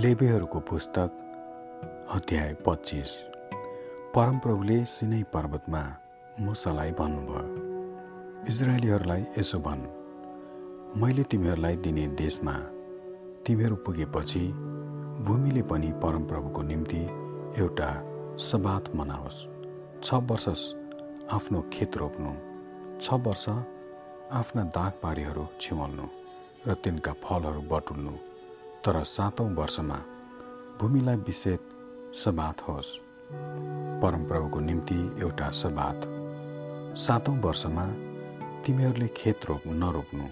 लेबेहरूको पुस्तक अध्याय पच्चिस। परमप्रभुले सिनै पर्वतमा मुसालाई भन्नुभयो इजरायलीहरूलाई यसो भन् मैले तिमीहरूलाई दिने देशमा तिमीहरू पुगेपछि भूमिले पनि परमप्रभुको निम्ति एउटा सबात मनाओस्। छ वर्ष आफ्नो खेत रोप्नु छ वर्ष आफ्ना दागबारीहरू छिवाल्नु र तिनका फलहरू बटुल्नु। तर सातौँ वर्षमा भूमिलाई विषेद सबात होस्। परमप्रभुको निम्ति एउटा सबात सातौँ वर्षमा तिमीहरूले खेत रोप नरोप्नु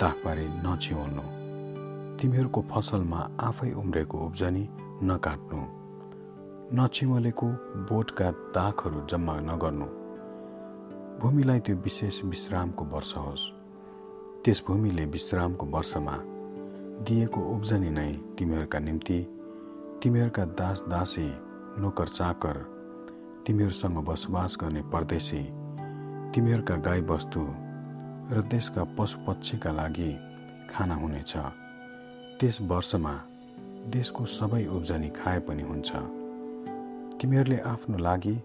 ताकबारी नछिउल्नु तिमीहरूको फसलमा आफै उम्रेको उब्जनी नकाट्नु नछिमलेको बोटका दागहरू जम्मा नगर्नु। भूमिलाई त्यो विशेष विश्रामको वर्ष होस्। त्यस भूमिले विश्रामको वर्षमा दिएको उब्जनी नै तिमीहरूका निम्ति तिमीहरूका दास दासी नोकर चाकर तिमीहरूसँग बसोबास गर्ने परदेशी तिमीहरूका गाईबस्तु र देशका पशुपक्षीका लागि खाना हुनेछ। त्यस वर्षमा देशको सबै उब्जनी खाए पनि हुन्छ। तिमीहरूले आफ्नो लागि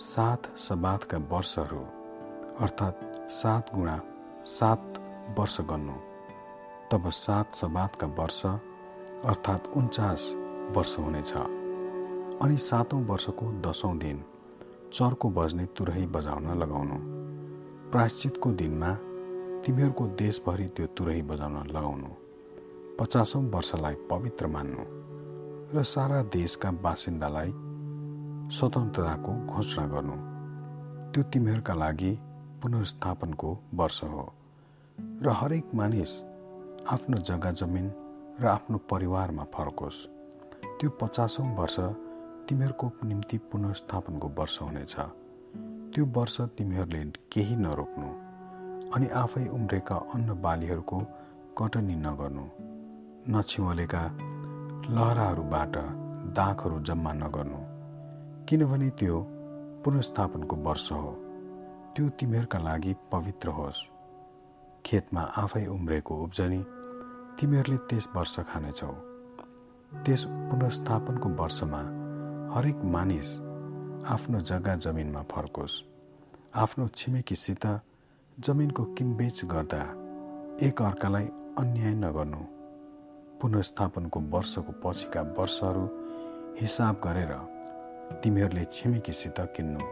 सात सबातका वर्षहरू अर्थात् सात गुणा सात वर्ष गर्नु तब सात सबातका वर्ष अर्थात् उन्चास वर्ष हुनेछ। अनि सातौँ वर्षको दसौँ दिन चर्को बज्ने तुरही बजाउन लगाउनु। प्रायश्चितको दिनमा तिमीहरूको देशभरि त्यो तुरही बजाउन लगाउनु। पचासौँ वर्षलाई पवित्र मान्नु र सारा देशका बासिन्दालाई स्वतन्त्रताको घोषणा गर्नु। त्यो तिमीहरूका लागि पुनर्स्थापनको वर्ष हो। र हरेक मानिस आफ्नो जग्गा जमिन र आफ्नो परिवारमा फर्कोस् त्यो पचासौँ वर्ष तिमीहरूको निम्ति पुनर्स्थापनको वर्ष हुनेछ। त्यो वर्ष तिमीहरूले केही नरोप्नु अनि आफै उम्रेका अन्न बालीहरूको कटनी नगर्नु। नछिमलेका लहराहरूबाट दागहरू जम्मा नगर्नु। किनभने त्यो पुनर्स्थापनको वर्ष हो। त्यो तिमीहरूका लागि पवित्र होस्। खेतमा आफै उम्रेको उब्जनी तिमीहरूले त्यस वर्ष खानेछौ। त्यस पुनर्स्थापनको वर्षमा हरेक मानिस आफ्नो जग्गा जमिनमा फर्कोस्। आफ्नो छिमेकीसित जमिनको किनबेच गर्दा एक अर्कालाई अन्याय नगर्नु। पुनर्स्थापनको वर्षको पछिका वर्षहरू हिसाब गरेर तिमीहरूले छिमेकीसित किन्नु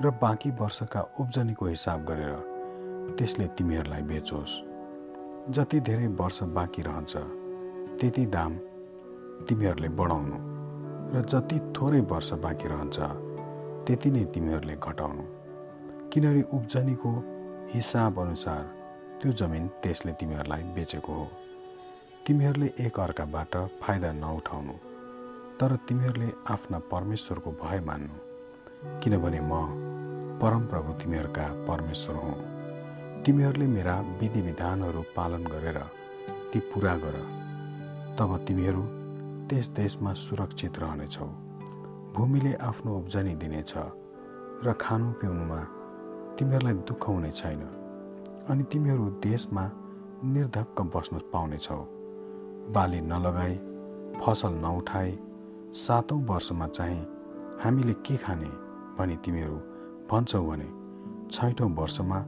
र बाँकी वर्षका उब्जनीको हिसाब गरेर त्यसले तिमीहरूलाई बेचोस्। जति धेरै वर्ष बाँकी रहन्छ त्यति दाम तिमीहरूले बढाउनु र जति थोरै वर्ष बाँकी रहन्छ त्यति नै तिमीहरूले घटाउनु। किनभने उब्जनीको हिसाब अनुसार त्यो जमिन त्यसले तिमीहरूलाई बेचेको हो। तिमीहरूले एक अर्काबाट फाइदा नउठाउनु तर तिमीहरूले आफ्ना परमेश्वरको भय मान्नु। किनभने म परमप्रभु तिमीहरूका परमेश्वर हुँ। तिमीहरूले मेरा विधि विधानहरू पालन गरेर ती पुरा गर। तब तिमीहरू त्यस देशमा सुरक्षित रहनेछौ। भूमिले आफ्नो उब्जनी दिनेछ र खानु पिउनुमा तिमीहरूलाई दुःख हुने छैन अनि तिमीहरू देशमा निर्धक्क बस्न पाउनेछौ। बाली नलगाई फसल नउठाए सातौँ वर्षमा चाहिँ हामीले के खाने भनी तिमीहरू भन्छौ भने छैटौँ वर्षमा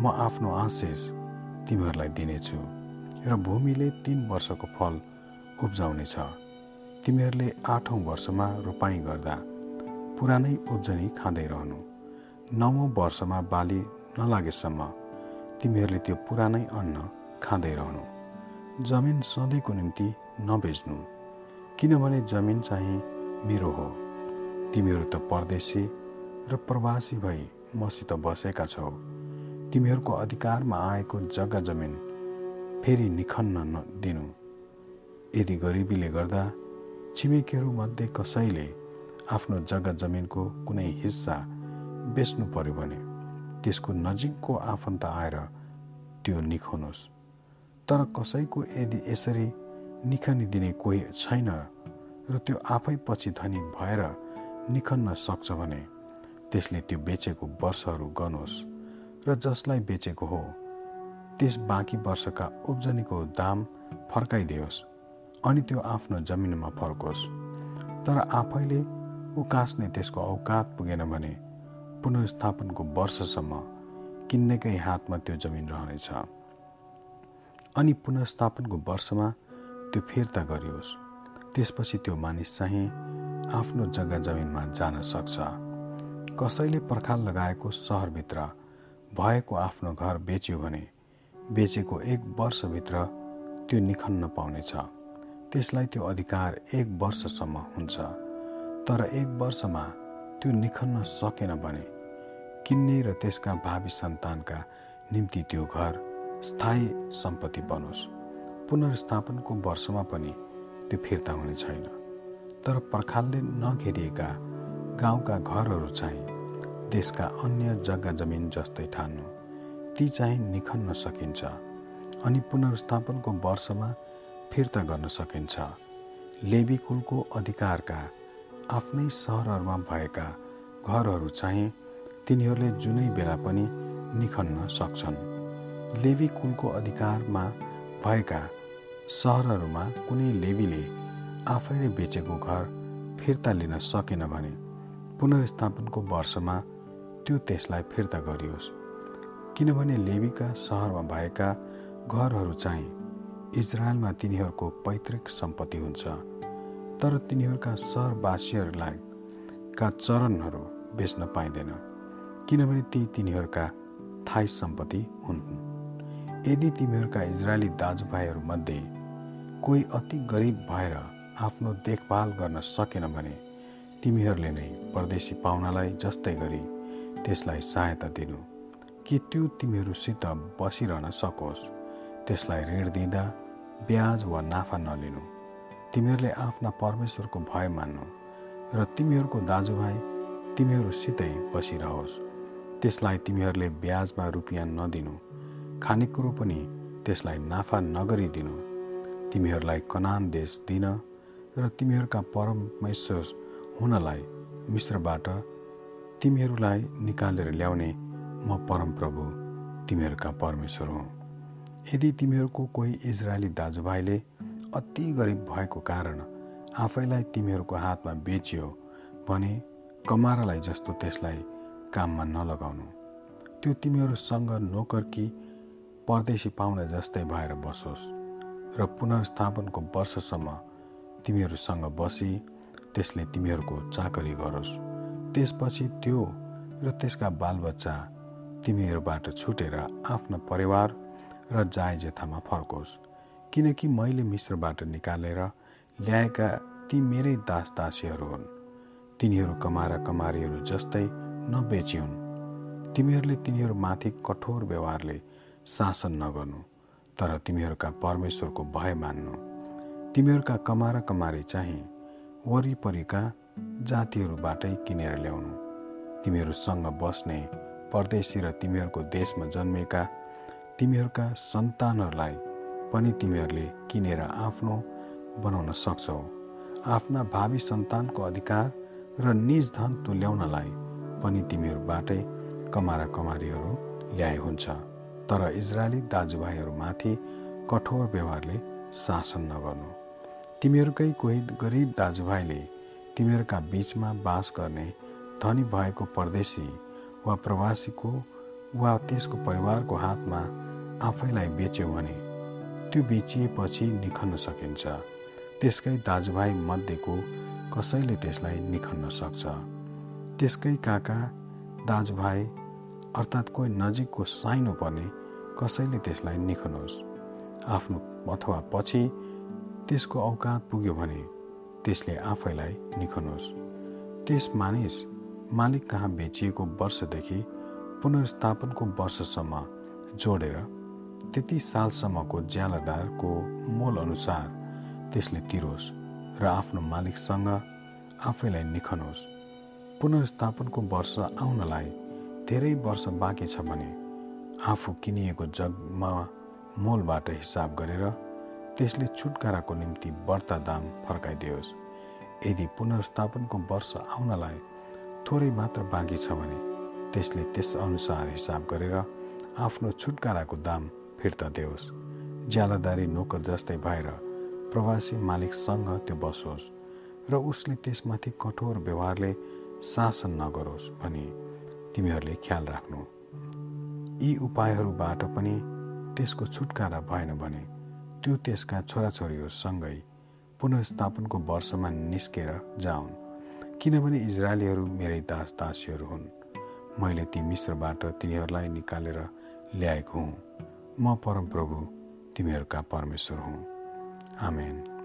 म आफ्नो आशिष तिमीहरूलाई दिनेछु र भूमिले तिन वर्षको फल उब्जाउनेछ। तिमीहरूले आठौँ वर्षमा रोपाइँ गर्दा पुरानै उब्जनी खाँदै रहनु। नवौँ वर्षमा बाली नलागेसम्म तिमीहरूले त्यो पुरानै अन्न खाँदै रहनु। जमिन सधैँको निम्ति नबेच्नु किनभने जमिन चाहिँ मेरो हो। तिमीहरू त परदेशी र प्रवासी भई मसित बसेका छौ। तिमीहरूको अधिकारमा आएको जग्गा जमिन फेरि निखन्न दिनु। यदि गरिबीले गर्दा छिमेकीहरूमध्ये कसैले आफ्नो जग्गा जमिनको कुनै हिस्सा बेच्नु पर्यो भने त्यसको नजिकको आफन्त आएर त्यो निखाउनुहोस् तर कसैको यदि यसरी निखनी दिने कोही छैन र त्यो आफै पछि धनी भएर निखन्न सक्छ भने त्यसले त्यो बेचेको वर्षहरू गर्नुहोस् र जसलाई बेचेको हो त्यस बाँकी वर्षका उब्जनीको दाम फर्काइदियोस् अनि त्यो आफ्नो जमिनमा फर्कोस्। तर आफैले उकास्ने त्यसको औकात पुगेन भने पुनर्स्थापनको वर्षसम्म किन्नेकै हातमा त्यो जमिन रहनेछ। अनि पुनर्स्थापनको वर्षमा त्यो फिर्ता गरियोस्। त्यसपछि त्यो मानिस चाहिँ आफ्नो जग्गा जमिनमा जान सक्छ। कसैले पर्खाल लगाएको सहरभित्र भएको आफ्नो घर बेच्यो भने बेचेको एक वर्षभित्र त्यो निखन्न पाउनेछ। त्यसलाई त्यो अधिकार एक वर्षसम्म हुन्छ। तर एक वर्षमा त्यो निखन्न सकेन भने किन्ने र त्यसका भावी सन्तानका निम्ति त्यो घर स्थायी सम्पत्ति बनोस्। पुनर्स्थापनको वर्षमा पनि त्यो फिर्ता हुने छैन। तर पर्खालले नघेरिएका गाउँका घरहरू चाहिँ देशका अन्य जग्गा जमिन जस्तै ठान्नु। ती चाहिँ निखन्न सकिन्छ अनि पुनर्स्थापनको वर्षमा फिर्ता गर्न सकिन्छ। लेबी कुलको अधिकारका आफ्नै सहरहरूमा भएका घरहरू चाहिँ तिनीहरूले जुनै बेला पनि निखन्न सक्छन्। लेबी कुलको अधिकारमा भएका सहरहरूमा कुनै लेबीले आफैले बेचेको घर फिर्ता लिन सकेन भने पुनर्स्थापनको वर्षमा त्यो त्यसलाई फिर्ता गरियोस्। किनभने लेबीका सहरमा भएका घरहरू चाहिँ इजरायलमा तिनीहरूको पैतृक सम्पत्ति हुन्छ। तर तिनीहरूका सहरवासीहरूलाई का चरणहरू बेच्न पाइँदैन किनभने ती तिनीहरूका थाई सम्पत्ति हुन्। यदि तिमीहरूका इजरायली दाजुभाइहरूमध्ये कोही अति गरिब भएर आफ्नो देखभाल गर्न सकेन भने तिमीहरूले नै परदेशी पाहुनालाई जस्तै गरी त्यसलाई सहायता दिनु। कि त्यो तिमीहरूसित बसिरहन सकोस्? त्यसलाई ऋण दिँदा ब्याज वा नाफा नलिनु। तिमीहरूले आफ्ना परमेश्वरको भय मान्नु र तिमीहरूको दाजुभाइ तिमीहरूसितै बसिरहोस्। त्यसलाई तिमीहरूले ब्याजमा रुपियाँ नदिनु। खानेकुरो पनि त्यसलाई नाफा नगरिदिनु। तिमीहरूलाई कनान देश दिन र तिमीहरूका परमेश्वर हुनलाई मिश्रबाट तिमीहरूलाई निकालेर ल्याउने म परमप्रभु तिमीहरूका परमेश्वर हुँ। यदि तिमीहरूको कोही इजरायली दाजुभाइले अति गरिब भएको कारण आफैलाई तिमीहरूको हातमा बेचियो भने कमारालाई जस्तो त्यसलाई काममा नलगाउनु। त्यो तिमीहरूसँग नोकर कि परदेशी पाहुना जस्तै भएर बसोस् र पुनर्स्थापनको वर्षसम्म तिमीहरूसँग बसी त्यसले तिमीहरूको चाकरी गरोस्। त्यसपछि त्यो र त्यसका बालबच्चा तिमीहरूबाट छुटेर आफ्ना परिवार र जाय जेथामा फर्कोस्। किनकि मैले मिश्रबाट निकालेर ल्याएका ती मेरै दास दासीहरू हुन्। तिनीहरू कमारा कमारीहरू जस्तै नबेचिउन् तिमीहरूले तिनीहरूमाथि कठोर व्यवहारले शासन नगर्नु तर तिमीहरूका परमेश्वरको भय मान्नु। तिमीहरूका कमारा कमारी चाहिँ वरिपरिका जातिहरूबाटै किनेर ल्याउनु। तिमीहरूसँग बस्ने परदेशी र तिमीहरूको देशमा जन्मेका तिमीहरूका सन्तानहरूलाई पनि तिमीहरूले किनेर आफ्नो बनाउन सक्छौ। आफ्ना भावी सन्तानको अधिकार र निज धन तुल्याउनलाई पनि तिमीहरूबाटै कमारा कमारीहरू ल्याए हुन्छ। तर इजरायली दाजुभाइहरूमाथि कठोर व्यवहारले शासन नगर्नु। तिमीहरूकै कोही गरिब दाजुभाइले तिमीहरूका बिचमा बास गर्ने धनी भएको परदेशी वा प्रवासीको वा त्यसको परिवारको हातमा आफैलाई बेच्यो भने त्यो बेचिएपछि निखन्न सकिन्छ। त्यसकै दाजुभाइ मध्येको कसैले त्यसलाई निखन्न सक्छ। त्यसकै काका दाजुभाइ अर्थात् कोही नजिकको साइनो पर्ने कसैले त्यसलाई निखनुहोस् आफ्नो अथवा पछि त्यसको औकात पुग्यो भने त्यसले आफैलाई निखनुहोस् त्यस मानिस मालिक कहाँ बेचिएको वर्षदेखि पुनर्स्थापनको वर्षसम्म जोडेर त्यति सालसम्मको ज्यालादारको मोल अनुसार त्यसले तिरोस् र आफ्नो मालिकसँग आफैलाई निखनुहोस् पुनर्स्थापनको वर्ष आउनलाई धेरै वर्ष बाँकी छ भने आफू किनिएको जगमा मोलबाट हिसाब गरेर त्यसले छुटकाराको निम्ति बढ्ता दाम फर्काइदियोस्। यदि पुनर्स्थापनको वर्ष आउनलाई थोरै मात्र बाँकी छ भने त्यसले त्यसअनुसार हिसाब गरेर आफ्नो छुटकाराको दाम फिर्ता दियोस् ज्यालादारी नोकर जस्तै भएर प्रवासी मालिकसँग त्यो बसोस् र उसले त्यसमाथि कठोर व्यवहारले शासन नगरोस् भनी तिमीहरूले ख्याल राख्नु। यी उपायहरूबाट पनि त्यसको छुटकारा भएन भने त्यो त्यसका छोराछोरीहरूसँगै पुनस्थापनको वर्षमा निस्केर जाउन्। किनभने इजरायलीहरू मेरै दास दासीहरू हुन्। मैले ती मिश्रबाट तिनीहरूलाई निकालेर ल्याएको हुँ। म परमप्रभु तिमीहरूका परमेश्वर हुँ। आमेन।